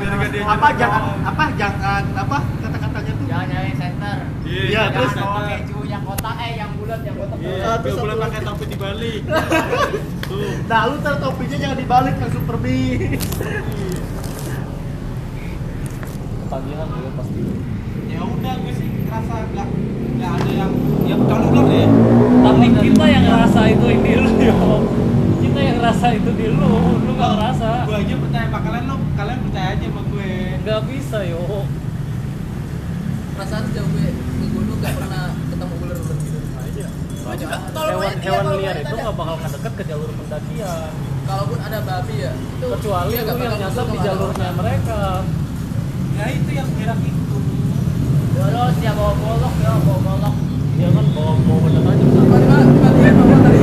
dia apa jangan apa jangan apa kata-katanya tuh Jangan nyari center. Iya, Iya, terus keju yang kotak eh yang bulat yang kotak. Iya, terus boleh satu pakai topi dibalik. Tuh. nah lu ntar topinya jangan dibalik yang super beast Tagihan juga pasti. Ya udah gue sih ngerasa nggak nggak ada yang ya bukan ular ya. Tapi kita yang ngerasa itu lu yo. Kita yang ngerasa itu di lu, lu nggak ngerasa. Gue aja percaya sama kalian lo, kalian percaya aja sama gue. Nggak bisa yo. perasaan sejauh gue ke gunung gak pernah ketemu ular ular gitu Aja. Hewan gue- iya, hewan liar gue itu nggak bakal ngedekat ke jalur pendakian. kalaupun ada babi ya itu Kecuali lu yang nyasar di jalurnya mereka. Ya itu yang gerak itu. Dulu siap bawa golok ya, bawa golok. Dia kan bawa bawa benda tajam. tiba-tiba tiba-tiba bapak dari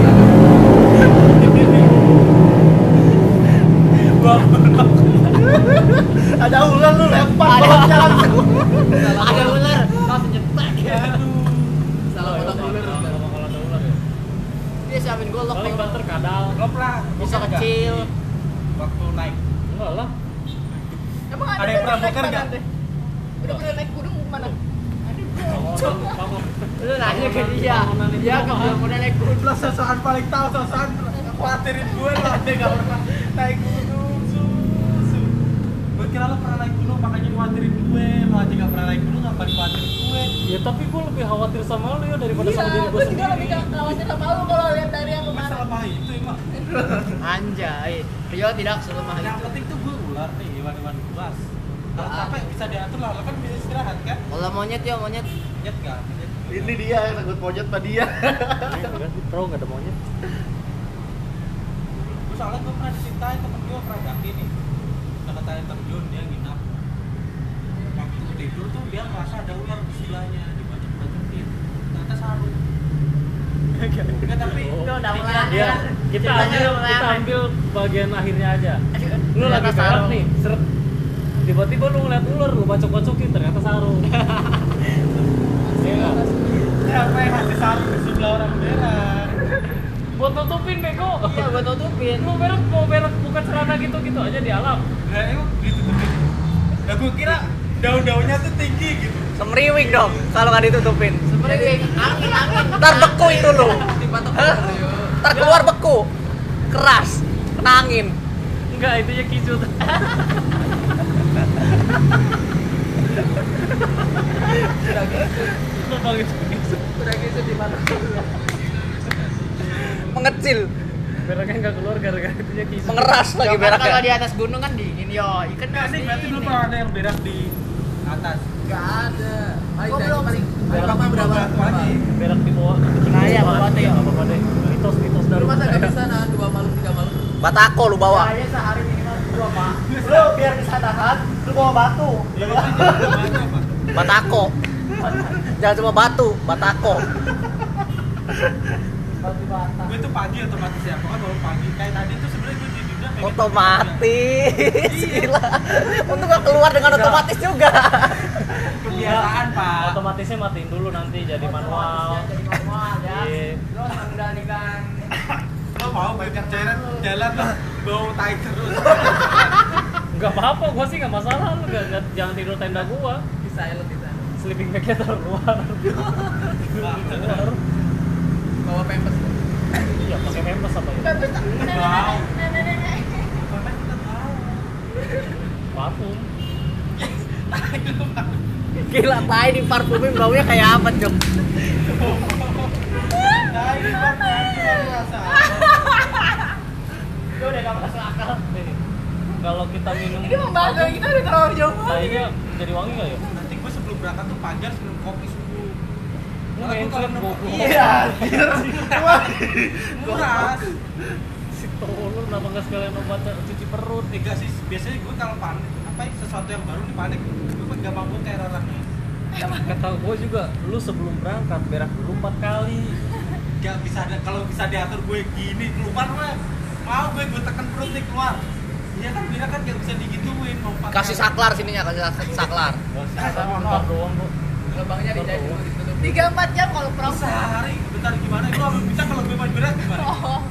ada ular lu lempar Ada. jalan Ada ular, langsung nyetek. salah potong ular Kalau kalau ya. Dia siapin golok. Kalau- banter kadal. Lo pernah Bisa nggak? kecil. Waktu naik. Enggak lah. emang Ada yang pernah mana, nggak? Udah pernah naik gunung mana. Lu nanya ke dia. Dia kan udah naik gunung. Lah sosokan paling tahu sosokan khawatirin gue lo ada gak pernah naik gunung. Gue kira lo pernah naik gunung makanya khawatirin gue. Lo aja gak pernah naik gunung ngapain khawatirin gue? Ya tapi gue lebih khawatir sama lu ya daripada sama diri iya gue gue juga lebih sendiri. khawatir sama lu kalau lihat dari yang kemarin Masalah apa itu emang? Anjay. Rio tidak selemah Yang itu. penting tuh gue ular nih hewan-hewan buas. Kalau Ya. capek bisa diatur lah, lo kan bisa istirahat kan? Kalau monyet ya monyet. Nyet gak? Ini dia yang takut monyet sama dia Pro nggak ada monyet. Terus soalnya gue pernah diceritain temen gue pernah daki nih Dekat air terjun dia nginap Waktu tidur tuh dia ngerasa ada ular di sebelahnya Dibacok-bacokin Ternyata sarung Enggak tapi Itu udah mulai Iya. aneh. Ya, kita ambil udah kita ambil bagian akhirnya aja. Lu lagi sarung. nih, seret. Tiba-tiba lu ngeliat ular, lu bacok-bacokin ternyata sarung. Iya? Siapa yang ngasih sarung di sebelah orang berak Buat tutupin bego. Iya, gua tutupin. Lu berak mau berak buka celana gitu-gitu aja di alam. Nah emang ditutupin Nah gue kira daun-daunnya tuh tinggi gitu Semriwing dong kalau nggak ditutupin. Sebenarnya angin angin. Ntar beku itu lo. Ntar keluar beku. Keras. Kena angin. Enggak, itu ya kisut. udah gitu udah gitu dipatok Mengecil. Beraknya nggak keluar gara-gara itu ya kisut. Mengeras lagi Ya kan kalau di beraknya. atas gunung kan dingin yo. Ikan Nah pasti sih berarti belum pernah ada yang berak di atas nggak ada dari belum? paling Berak di berapa lagi. Berak di bawah. Nah, iya, bawa batu ya. Nggak apa-apa deh. Mitos-mitos dari lu masa nggak saya. bisa nahan dua malam tiga malam Batako lu bawa. Saya sehari minimal dua pak. lu biar bisa nahan lu bawa batu Ya pak Batako. Jangan cuma batu, batako. Gue tuh pagi otomatis ya, pokoknya baru pagi Kayak tadi tuh sebenarnya gue di dunia pengen Otomatis. Gila. Untuk nggak keluar dengan otomatis juga. Kebiasaan pak Otomatisnya matiin dulu nanti jadi manual. Jadi manual ya. Iya. Lo mengendalikan Lo mau banyak jalan jalan lo bau tai terus Enggak apa-apa, gua sih nggak masalah lu nggak- jangan tidur tenda gua. di silent di sana Sleeping bagnya taruh keluar. Keluar. bawa pempes Iya, pakai pempes apa ya? pempes tak Wow Sampai kita tahu Parfum. Gila, tai di parfumin baunya kayak apa, Cok? Ini rasa Gue udah gak masuk akal. Nih, Kalau kita minum ini membahas kita udah terlalu jauh Kayaknya jadi wangi nggak ya? Nanti gue sebelum berangkat tuh harus minum kopi Iya Murah Si tolol kenapa nggak sekalian obat cuci perut? Enggak sih, biasanya gue kalau panik apa ya, sesuatu yang baru nih panik. Gue gampang muter orangnya Kata gue juga, lu sebelum berangkat berak dulu empat kali. Gak bisa ada kalau bisa diatur gue gini keluar mah mau gue gue tekan perut nih keluar. Iya kan Bira kan gak bisa digituin mau empat Kasih saklar sininya, kasih sak- saklar. Gak usah, doang lubangnya dijahit dulu Tiga empat jam kalau perang. sehari bentar gimana gue ambil bisa kalau gue main berat gimana Oh,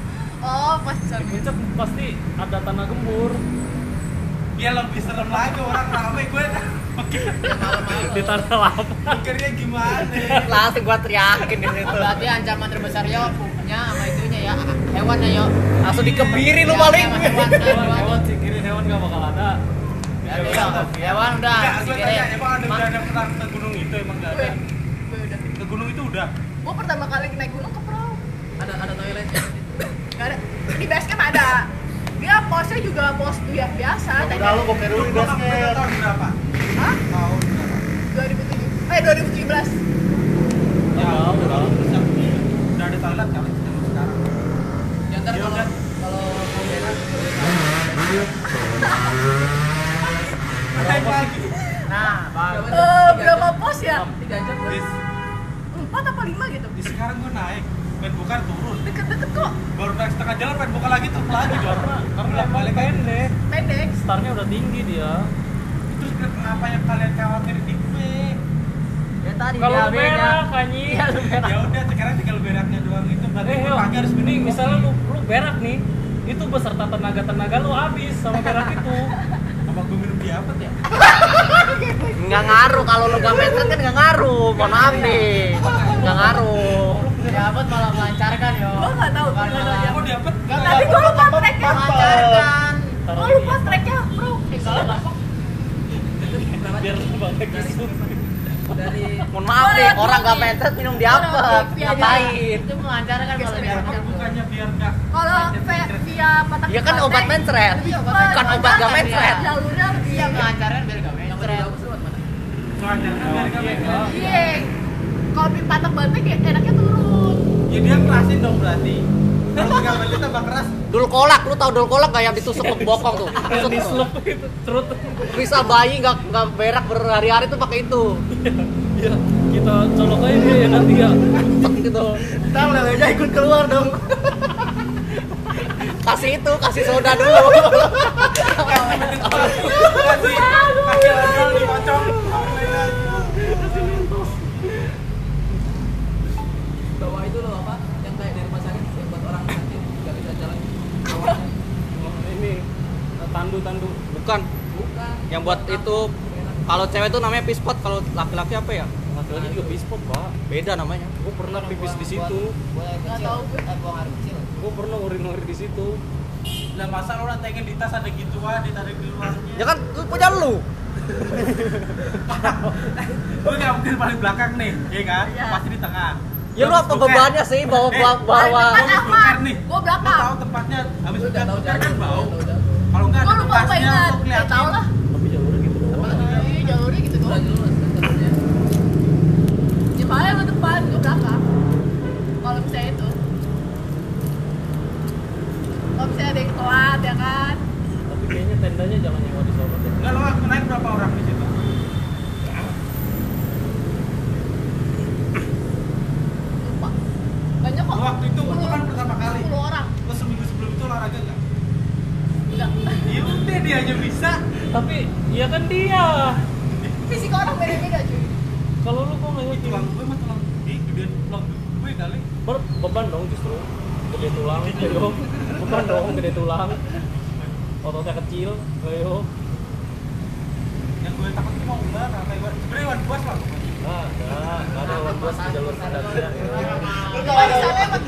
oh pas puncak pasti ada tanah gembur. ya lebih serem lagi orang rame gue di tanah lapang mikirnya gimana Langsung gua teriakin di situ. Berarti ancaman terbesar yo punya sama itunya ya hewannya yo. Langsung dikebiri lu Ya, paling. sama Hewan, hewan hewan. hewan singkirin hewan gak bakal ada Hewan udah tanya, emang ada udah ada pernah ke gunung itu emang enggak ada? Gue udah. Ke gunung itu udah? Gue pertama kali naik gunung ke perahu. Ada ada toiletnya. Gak ada. Di base camp ada. Dia posnya juga pos dia biasa. Udah tenda. lu boker dulu di pernah basket. tahun berapa? Hah? Tahun berapa? 2007. Eh 2017. Ya, Udah, udah. udah. Udah ada toilet kali sekarang. Ya ntar Ya kalau udah. kalau mau berak. Nah, baru. Eh berapa pos ya? tiga jam Di, Empat apa lima gitu? di sekarang gue naik, pengen buka turun. Deket-deket kok. Baru naik setengah jalan pengen buka lagi turun lagi dong. karena balik pendek Pendek. startnya udah tinggi dia Terus kenapa yang kalian khawatir di gue? Ya tadi kalau beda. berak lu berak. Ya udah sekarang tinggal beraknya doang itu berarti eh pagi harus ini minum misalnya lu lu berak nih itu beserta tenaga tenaga lu habis sama berak itu apa gue minum di apa ya? Nggak ngaruh kalau lu gak mencret kan nggak ngaruh. Mohon maaf nih. Nggak ngaruh. Ya buat malah melancarkan yo. Gue nggak tahu. Bukan Nggak diapet? Tapi gue lupa tracknya. melancarkan. Gue lupa tracknya bro. biar dari Mohon maaf nih, orang gak mencret minum di apa? Ngapain? Itu melancarkan kalau dia. Bukannya biar nggak Kalau via patah Ya kan obat mencret. Iya, Bukan obat gak mencret. Jalurnya lebih Iya melancarkan biar gak yang mencret. lebih bagus lewat mana? Nggak bengkel? Iya. Kalau di patah banting ya enaknya turun. Ya dia kerasin dong berarti. Kalau tinggal balik tambah keras. Dul kolak, lu tau dul kolak gak yang ditusuk ke bokong tuh? yang Tusuk di tuh. slep itu cerut Bisa bayi gak, gak berak berhari-hari tuh pakai itu. ya kita colok aja dia ya nanti ya gitu. Ntar lelenya ikut keluar dong. Kasih itu, kasih soda dulu. Kasih kasih ojol dipocong. Bawa itu loh apa? Yang kayak di rumah sakit yang buat orang sakit nggak bisa jalan. Bawahnya. ini tandu-tandu Bukan, Bukan. yang buat itu kalau cewek tuh namanya pispot, kalau laki-laki apa ya? laki-laki juga bispot pak Beda namanya. gue pernah pipis di situ Nggak tahu gue. Eh, gue pernah urin-urin di situ Lah masa lu nantengin di tas ada gituan ditarik di luarnya. Ya kan lu punya lu. Gue nggak mungkin paling belakang nih, ya kan? Iya. Pasti di tengah. Ya lu apa bebannya sih bawa bawa, Eh, bawa Gua nih. Gua Lu belakang. tahu tempatnya habis Lu udah tahu kan jalan, bau. Enggak ada bekasnya Gak kelihatan. lah. tapi jalurnya gitu doang Iya, jalurnya gitu doang. kan. Ya paling lu depan, gue belakang. Kalau misalnya itu. Kalau misalnya ada yang telat ya kan. tapi kayaknya tendanya jangan nyewa di sono deh Enggak lu naik berapa orang di situ? Lupa. Banyak kok. Lu waktu itu itu kan 10 pertama kali. 10 orang. Lu seminggu sebelum itu olahraga. Ya udah dia aja bisa. tapi iya kan dia Fisik orang beda-beda cuy. kalau lu kok nggak ngerti tulang gue mah tulang ih gedean tulang gue kali. Ber- beban dong justru gede tulang ayo beban dong gede tulang ototnya kecil ayo Yang gue takut tuh mau ular apa iwan. Sebenarnya iwan buas lah. Nggak ada, nggak ada orang bos di jalur pendakian. Kalau di sana emang.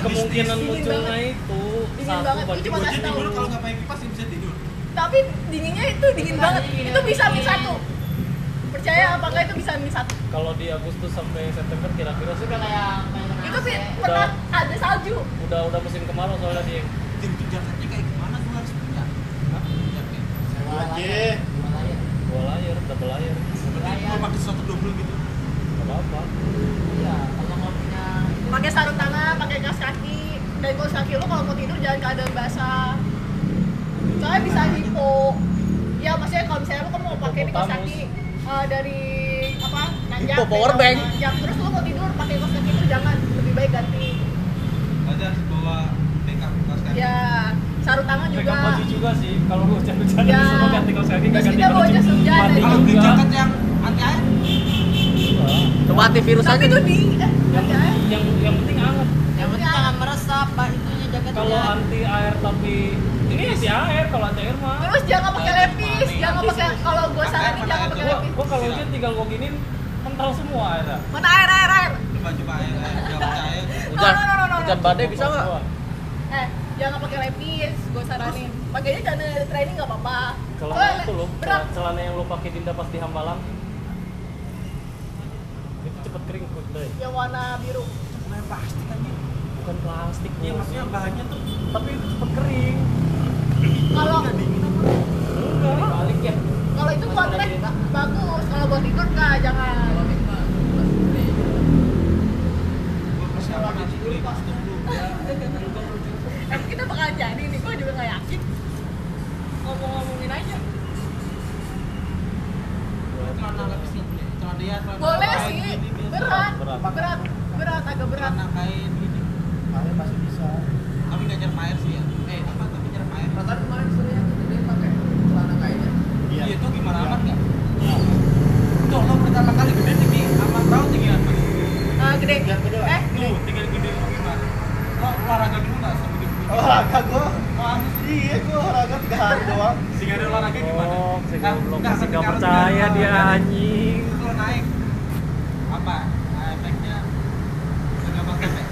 Kemungkinan munculnya itu satu Itu cuma Gue kasih jadi tahu. dulu kalau nggak pakai kipas bisa tidur. Tapi dinginnya itu dingin banget. Itu bisa min satu. Percaya apa enggak itu bisa min satu. kalau di Agustus sampai September kira-kira sih Itu kan kayak kayak Itu sih pernah ada salju. udah udah musim kemarau soalnya dia Jadi tuh jaketnya kayak gimana gue harus punya? Hah? Jaket. Sewa Aja. layar. Sewa layar. dua layer double layer Berarti gue pakai sesuatu double gitu. nggak apa-apa Iya, kalau nggak punya Pakai sarung tangan, pakai kaos kaki. Dan kaos kaki lu kalau mau tidur jangan keadaan basah. Soalnya bisa hipo. Ya maksudnya kalau misalnya lu kan mau pakai nih kaos kaki eh, dari apa? Nanjak. Hipo power bank. Nanjak. Terus lu mau tidur pakai kaos kaki itu jangan lebih baik ganti. Harus bawa backup kaos kaki. Ya, sarung tangan juga. Pegang baju juga sih kalau lu hujan-hujan Ya. disuruh ganti kaos kaki Terus ganti kita bawa jas hujan, Kalau beli juga jaket yang anti air. Coba antivirus Tapi aja. itu di eh, yang aja. yang yang penting anget yang penting jangan meresap pak itunya jaketnya kalau anti air tapi ini isi air kalau cair mah. Terus jangan pakai lepis, jangan pakai kalau gue saranin jangan pakai lepis. gua kalau hujan tinggal gua giniin kental semua airnya. Mana air air air? Coba coba air air. Hujan, hujan badai bisa nggak? Eh, jangan pakai lepis, gue saranin. Pakainya jangan ada training nggak apa-apa. Celana itu loh, berat. celana, celana yang lo pakai Dinda pas di Hambalang. Itu cepet kering kok, Day. Yang warna biru. Main plastik aja. Bukan plastik, Bos. maksudnya bahannya tuh Tapi itu cepet kering. Kalau Enggak. Balik ya. kalau itu buat trek bagus, kalau buat tidur nggak jangan. Kita jadi nih, gue juga yakin. Ngomong-ngomongin aja. Boleh sih, berat, Berat. berat, agak berat. Kain gini. Air masih bisa. Tapi nggak nyerap air sih ya. Eh apa tapi nyerap air. Perasaan kemarin sore yang gede pakai celana kainnya. Iya. Iya itu gimana amat nggak? Tuh lo pertama kali gede tinggi sama perahu tinggi apa? Ah, gede. Yang kedua. Eh, Tuh tinggal gede lo gimana? Lo olahraga dulu nggak sampai gede? Olahraga gua. Wah, Iya, gua olahraga tiga hari doang. tiga hari olahraga gimana? Oh, si Nggak- goblok nggak masih ketika nggak lo percaya tiga hari dia olahraga, anjing. Terus lo naik apa? Nah, efeknya nggak bakal capek.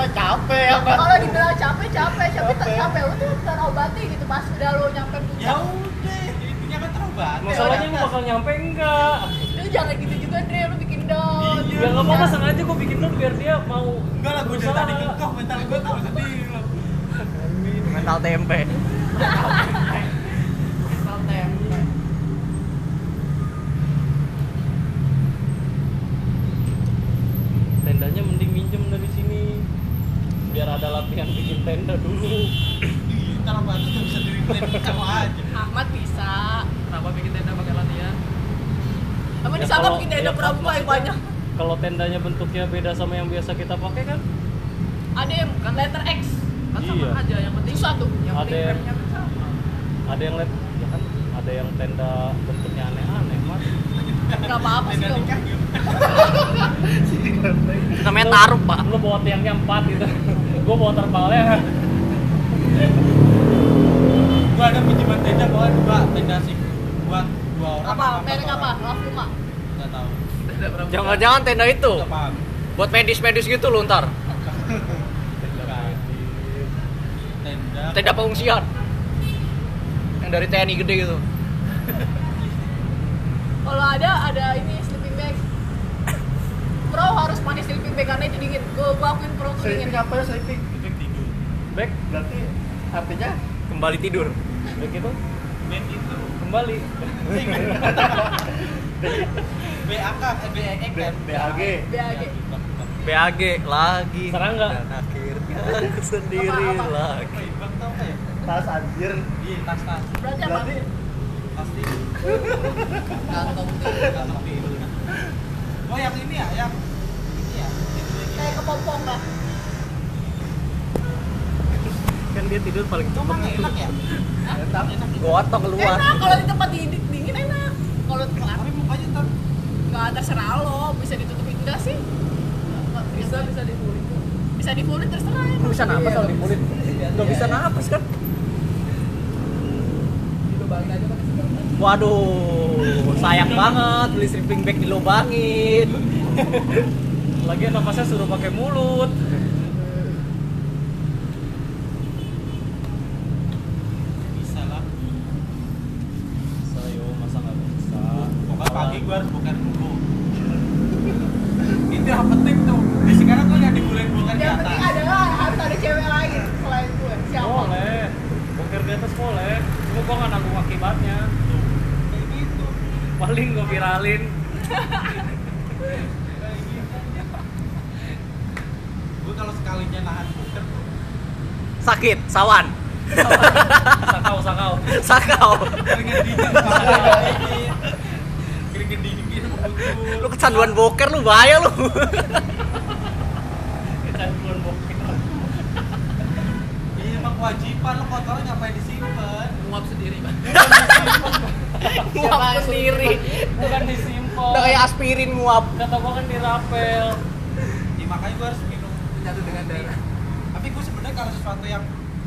Capek mah capek ya, Pak. kalau dibilang capek, capek, capek, Capek. capek, lu tuh terobati gitu pas udah lo nyampe Ya puncak. udah, intinya kan terobat. Masalahnya lu bakal nyampe enggak? Lu jangan gitu juga, Dre, lu bikin down. Iya. Ya nggak apa-apa sengaja gue bikin dulu biar dia mau Enggak lah, dari tadi kekeh mental gue tahu sendiri. Mental tempe. Misal tempe. Tendanya mending minjem dari sini biar ada tenda dulu. Iya, ntar apa tuh bisa diri kamu aja. Ahmad bisa. Kenapa bikin tenda pakai latihan? Apa Ya, di sana bikin ya, ada pramuka yang banyak. Kalau tendanya bentuknya beda sama yang biasa kita pakai kan? Ada yang bukan letter X. Kan sama Iya. aja yang penting Susah tuh. Yang Ada penting yang- kan sama. Ada yang lihat ya kan ada yang tenda bentuknya aneh-aneh, Mas. Enggak apa-apa sih. Tenda gitu. Namanya taruh, Pak. Lu bawa tiangnya empat gitu. Gue bawa terpalnya. Gua ada pinjaman tenda bawa dua tenda sih buat dua orang. Apa? Merek apa? Lafuma. Nggak tahu. Jangan-jangan tenda itu buat medis-medis gitu loh ntar. Tenda. Tenda pengungsian. Yang dari TNI gede gitu. Kalau ada ada ini sleeping bag. Pro harus pakai sleeping bag karena itu dingin. Gue gua akuin tuh dingin. Sleeping apa ya sleeping? Efek tidur. Back, Berarti artinya Kembali tidur. back itu Bed itu. kembali. BAK, eh kan? BAG. BAG. BAG lagi. Serangga. Dan akhirnya sendiri Apa, apa? lagi. Ya? Ya? Tas anjir. Iya, tas-tas. Berarti apa? Berarti Pasti Kantong kantong tidur kan. Oh yang ini ya, yang ini ya. Itu lagi. Kayak kepompong lah. Kan dia tidur paling nggak enak ya? enak. Enak. Gotong keluar. Enak kalau di tempat dingin, dingin enak. Kalau di tempat Tapi mukanya ntar nggak terserah lo, bisa ditutupin enggak sih? Nggak, Bisa bisa dikulik. bisa di fullin terserah ya. Bisa napas kalau dipulit. Gak bisa napas kan? Dilubangin aja pakai segala Waduh, sayang banget beli sleeping bag dilubangin. lagi napasnya suruh pakai mulut. bisa lah. Saya masa nggak bisa. Pokoknya pagi gue harus bukan dulu. Itu yang penting tuh. Di sekarang tuh yang dibulen bukan di Yang atas. penting adalah harus ada cewek lain selain gue. Siapa? Boleh. Boker di atas boleh. Cuma gua nggak nanggung akibatnya. Tuh. Kayak gitu. Paling gua viralin. Gue kalau sekalinya nahan tuh. Sakit, sawan. Sakau sakau. Sakau. Keringet dingin. Pak. Keringet dingin gitu. Lu kecanduan boker lu bahaya lu. Kecanduan boker. Iya emang kewajiban lo kotornya ngapain disimpan? Nguap sendiri, Bang. Nguap sendiri. Bukan disimpan. Udah kayak aspirin nguap. Kata gua kan dirapel. Ya, makanya gue harus Menyatu dengan darah. tapi gue sebenarnya kalau sesuatu yang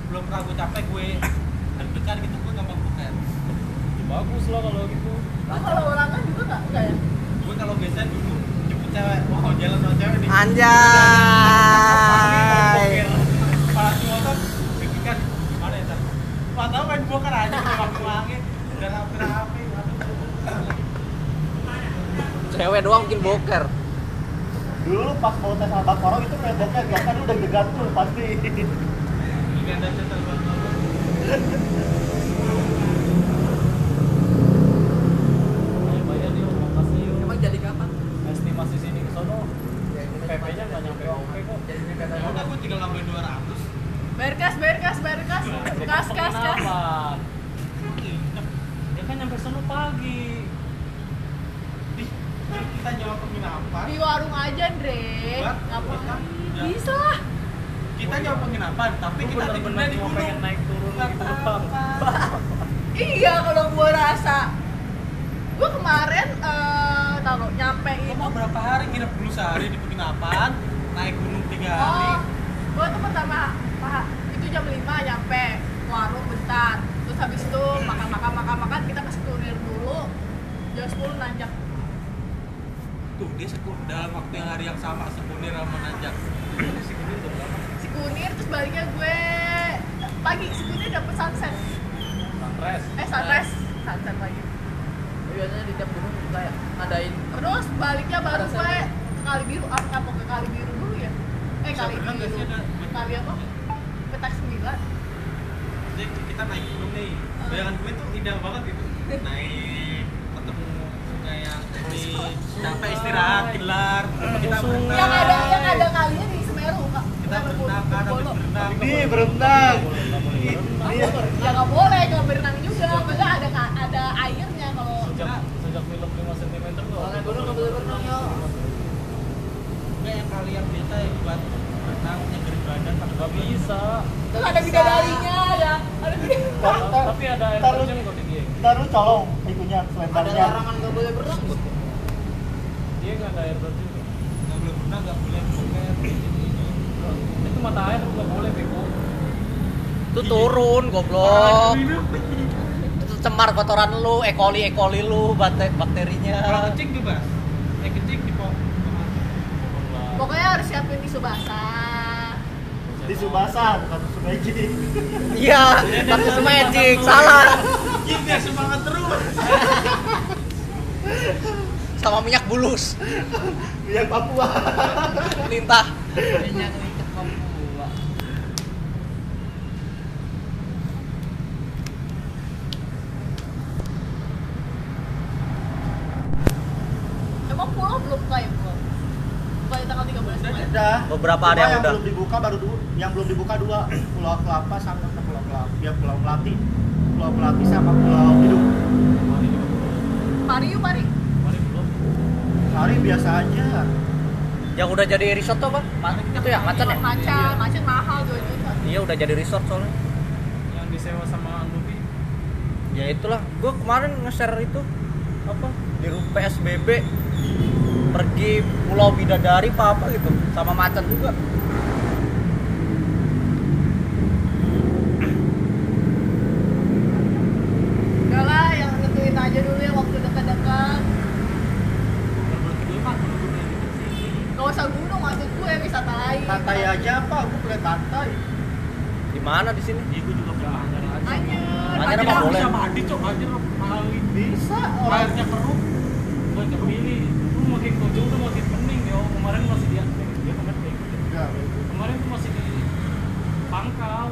belum pernah gue capai gue deg-degan gitu gue gampang boker Ya, bagus lah kalau gitu Lu kalau ulangan juga nggak enggak ya gue kalau biasanya dulu jemput cewek mau jalan sama cewek nih Anjay. Pas motor deg-degan gimana ya Tar? Wah tau main boker aja udah waktu angin udah rapi-rapi Cewek doang bikin boker. Dulu lu pas mau tes sama Bakoro itu boker biasa lu udah degan tuh pasti. Emang jadi kapan? estimasi sini ke sono. Ya, ini PP nya nggak nyampe kok. Ya udah gue tinggal nambahin 200 bayar kas bayar kas bayar kas. Kas kas kas. Penginapan. ya kan nyampe sono pagi kita nyawa penginapan di warung aja Andre ngapain Ya. bisa lah. Kita nyawa penginapan tapi Gua kita tidurnya bener-bener di gunung. pengen naik turun gitu. iya kalau gua rasa. Gua kemarin eh taruh nyampe itu mau berapa hari nginep dulu sehari di penginapan naik gunung tiga hari. Oh gua tuh pertama Pak, itu jam 5 nyampe warung bentar. Terus habis itu makan makan makan makan kita ke kuliner dulu. Jam 10 nanjak tuh dia sekun dalam waktu yang hari yang sama sekunir sama nanjak. Si kunir terus baliknya gue pagi si kunir dapet sunset. Sunrise? Eh sunrise. Sunset lagi. Biasanya di tiap gunung kayak ngadain. Terus baliknya baru gue ke kali biru apa ke kali biru dulu ya? Eh kali Bisa biru. Kali apa? Petak sembilan. Jadi kita naik gunung nih. Bayangan gue tuh indah banget gitu. Naik ini capek istirahat gelar. Kita berenang. yang ada yang ada kalinya di Semeru kak. Kita berenang kan habis berenang. Ini berenang. ya nggak boleh. Nggak berenang juga. Maksudnya ada ada airnya kalau sejak sejak film 5 cm tuh. Soalnya gunung nggak boleh berenang ya Enggak yang kali yang biasa yang buat berenang nyegerin badan pakai nggak babi bisa. Terus ada bidadarinya ya ada bidadari Ntar- tapi ada air terjun kok di dia. Ntar lu colong itunya ada selebarnya. larangan nggak boleh berenang. Dia nggak ada air terjun nggak boleh berenang nggak boleh ini itu mata air nggak boleh bego Itu turun goblok. Itu cemar kotoran lu, E. coli E. coli lu, bakte- kalau bakterinya. kencing bebas naik kencing di pok pokoknya harus siapin tisu basah Di Subasa bukan di Sumeji. Iya, kasus magic, salah. Gini biar semangat terus Sama minyak bulus, Yang Papua. lintah. Kayaknya ngelincet Papua emang pulau belum klaim pulau bukan tanggal 13 Mei Udah. Beberapa ada Cuma yang udah. belum dibuka baru dua. Yang belum dibuka dua. Pulau Kelapa sama Pulau Kelapa. Ya Pulau Melati. Pulau Melati sama Pulau mari mari belum Hari biasa aja. Yang udah jadi resort tuh apa? Ma- Itu ya, macan ya? macan macan mahal 2 juta Iya udah jadi resort soalnya. yang disewa sama Andubi Ya itulah, gua kemarin nge-share itu apa di PSBB pergi Pulau Bidadari apa apa gitu sama macan juga. enggak lah yang nentuin aja dulu ya waktu dekat-dekat Kalau kedua mah kalau gue naik ke sini gak usah gunung maksud gue wisata lain Pantai aja apa? Gue boleh pantai. Di mana di sini? Iya gue juga pernah anjir. Anjir, Anjir anjir. emang boleh. bisa mandi cok. Anjir mahal ini Bisa airnya keruh gue kepilih lu makin ke ujung tuh makin pening. Ya kemarin masih di dia kemarin kayak gitu Enggak. kemarin tuh masih di pangkal.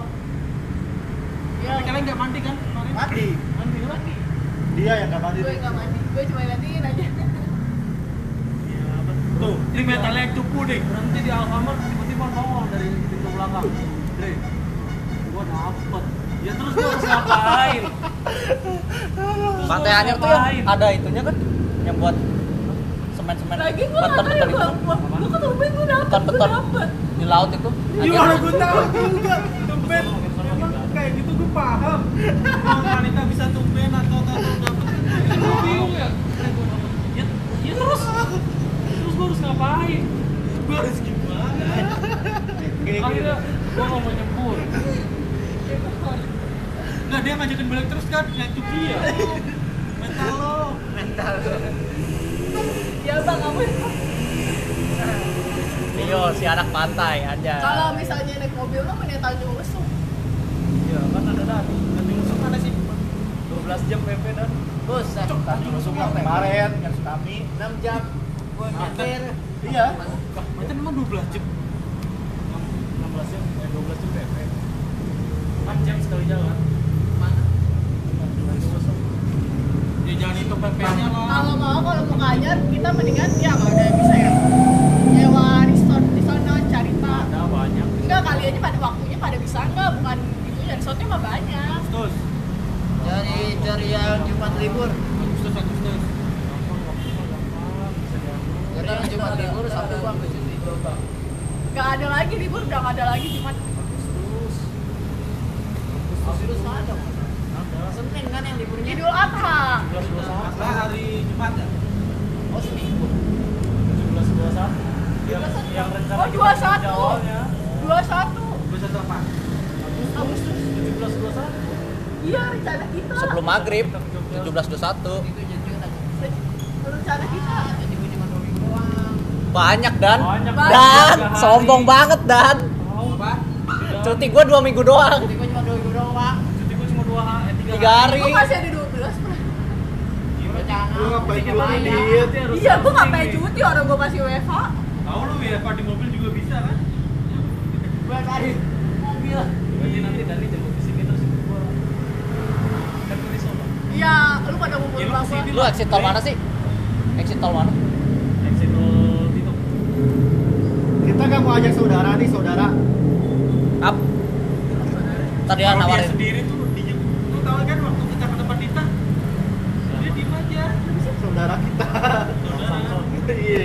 Ya tapi kalian nggak mandi kan kemarin? Mandi. mandi lagi? Dia yang nggak mandi. gue gak mandi. Gue cuma liatin aja. Iya tuh ini metalnya cupu deh. Berhenti di Alfamart tiba-tiba nongol dari pintu belakang. Dre gua dapet. Ya terus gua harus ngapain? Terus Pantai gua Anyer tuh yang ada itunya kan? Yang buat semen-semen lagi gue gak beton-beton tahu itu. gue gue ketumben gue dapet gue dapet. di laut itu. gimana gue tahu? Juga tumben. Emang kayak gitu gue paham. Kalau wanita bisa tumben atau atau dapet? Gua bingung ya gua ya, ya terus. Terus gua harus ngapain? Gue harus gimana? Akhirnya gua nggak mau nyebur Enggak, dia ngajakin balik terus kan, yang cuci ya. Mental lo. mental Ya bang, kamu Tio si anak pantai aja kalau misalnya naik mobil lo mending Tanjung Lesung. Iya, kan ada dari. Nanti musuh mana sih? 12 jam PP dan Buset. Tanjung Lesung yang kemarin yang Sukami 6 jam. Gue nyetir. iya Macam emang 12 jam. 16 jam, eh 12 jam PP. 6 jam sekali jalan. Mana? Ya jangan itu PP-nya lah. Kalau mau kalau mau Anyar kita mendingan ya ada yang bisa ya. Nyewa resort di sana Carita. Ada banyak. Enggak kali aja pada waktunya pada bisa enggak bukan itu ya resortnya mah banyak. Terus, Cari cari yang Jumat libur. Agustus, Agustus. Gampang, gampang, gampang. Bisa diatur. Cari yang Jumat libur Sabtu bang. Nggak ada lagi libur udah nggak ada lagi cuma Terus. Agustus ada. Ada. Senin kan yang liburnya. Idul Adha. 17 Apa hari Jumat ya? Oh seminggu. 17 21. Yang yang rencana Oh, kita 21. di awalnya 21 Bisa apa? Agustus. 17 21. Iya rencana kita. sebelum maghrib 17.21 Itu jujur aja. Rencana kita. Jadi gue cuma dua minggu doang. banyak dan Banyak. dan hari. sombong banget dan cuti gue dua minggu doang Jadi gue cuma dua minggu doang. Cuti gua cuma 2 hari, eh, 3 tiga hari Gue masih ada 12 Bro. Rencana. Lu ngapain. Dit? Iya, gue nggak pengen cuti orang gue masih WFH. Tahu lu ya, Pak di mobil juga bisa kan? Gue cari mobil. Berarti nanti dari jam ke sini terus gua kan ke Solo. Iya, lu pada ngumpul Ya, lu berapa? lu exit tol mana sih? Exit tol mana? Exit tol itu. kita nggak mau ajak saudara nih saudara. Up tadi Kalau dia nawarin. sendiri tuh dia lu tahu kan waktu kita ke tempat Dita dia diem aja. Saudara kita. Saudara. Iya.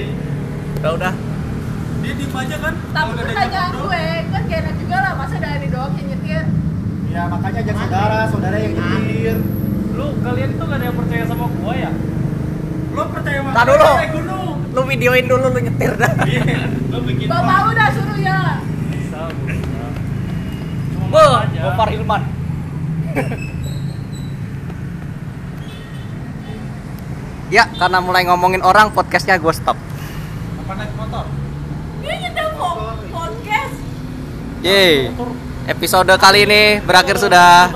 Udah udah. Dia diem aja kan? Tapi pertanyaan gue, kan gak enak juga lah. Masa dari doang yang nyetir? Ya makanya ajak saudara. Saudara yang nyetir Lu kalian tuh gak ada yang percaya sama gua ya? lo percaya sama dulu. naik gunung lu videoin dulu lu nyetir dah iya lo bikin Bapak udah suruh ya Bisa, bisa. Cuma Be, malu aja. Gopar Hilman Ya, karena mulai ngomongin orang, podcastnya gue stop. apa naik motor Dia nyetir po- podcast Yeay, episode kali ini berakhir sudah.